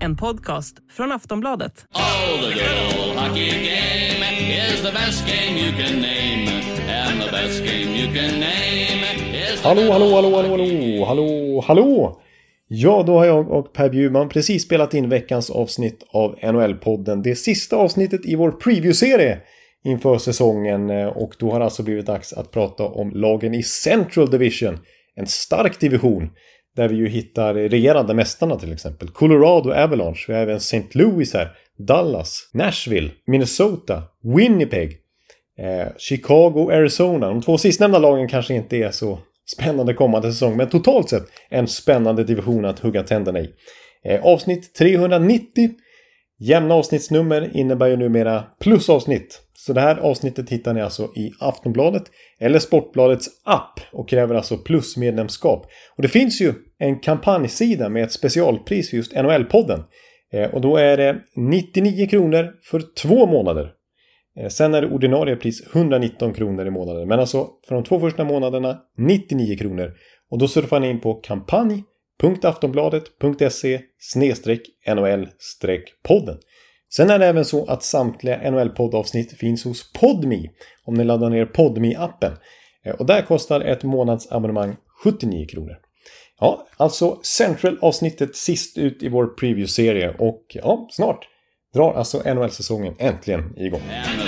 En podcast från Aftonbladet. Oh, the good old hockey game is the best game you can name. And the best game you can name is Hallå, hallå, hallå, hallå, hallå, hallå, hallå! Ja, då har jag och Per Bjurman precis spelat in veckans avsnitt av NHL-podden. Det sista avsnittet i vår preview-serie inför säsongen. eh, Och då har det alltså blivit dags att prata om lagen i Central Division. En stark division. Där vi ju hittar regerande mästarna till exempel. Colorado Avalanche. Vi har även St. Louis här. Dallas. Nashville. Minnesota. Winnipeg. Eh, Chicago, Arizona. De två sistnämnda lagen kanske inte är så spännande kommande säsong. Men totalt sett en spännande division att hugga tänderna i. Eh, avsnitt 390. Jämna avsnittsnummer innebär ju numera plusavsnitt. Så det här avsnittet hittar ni alltså i Aftonbladet eller Sportbladets app och kräver alltså plusmedlemskap. Och det finns ju en kampanjsida med ett specialpris för just NHL-podden. Eh, och då är det 99 kronor för två månader. Eh, sen är det ordinarie pris 119 kronor i månaden. Men alltså för de två första månaderna 99 kronor. Och då surfar ni in på www.aftonbladet.se nol-podden. Sen är det även så att samtliga NHL-poddavsnitt finns hos Podmi om ni laddar ner podmi appen eh, Och där kostar ett månadsabonnemang 79 kronor. Ja, alltså Central-avsnittet sist ut i vår preview-serie och ja, snart drar alltså NHL-säsongen äntligen igång. And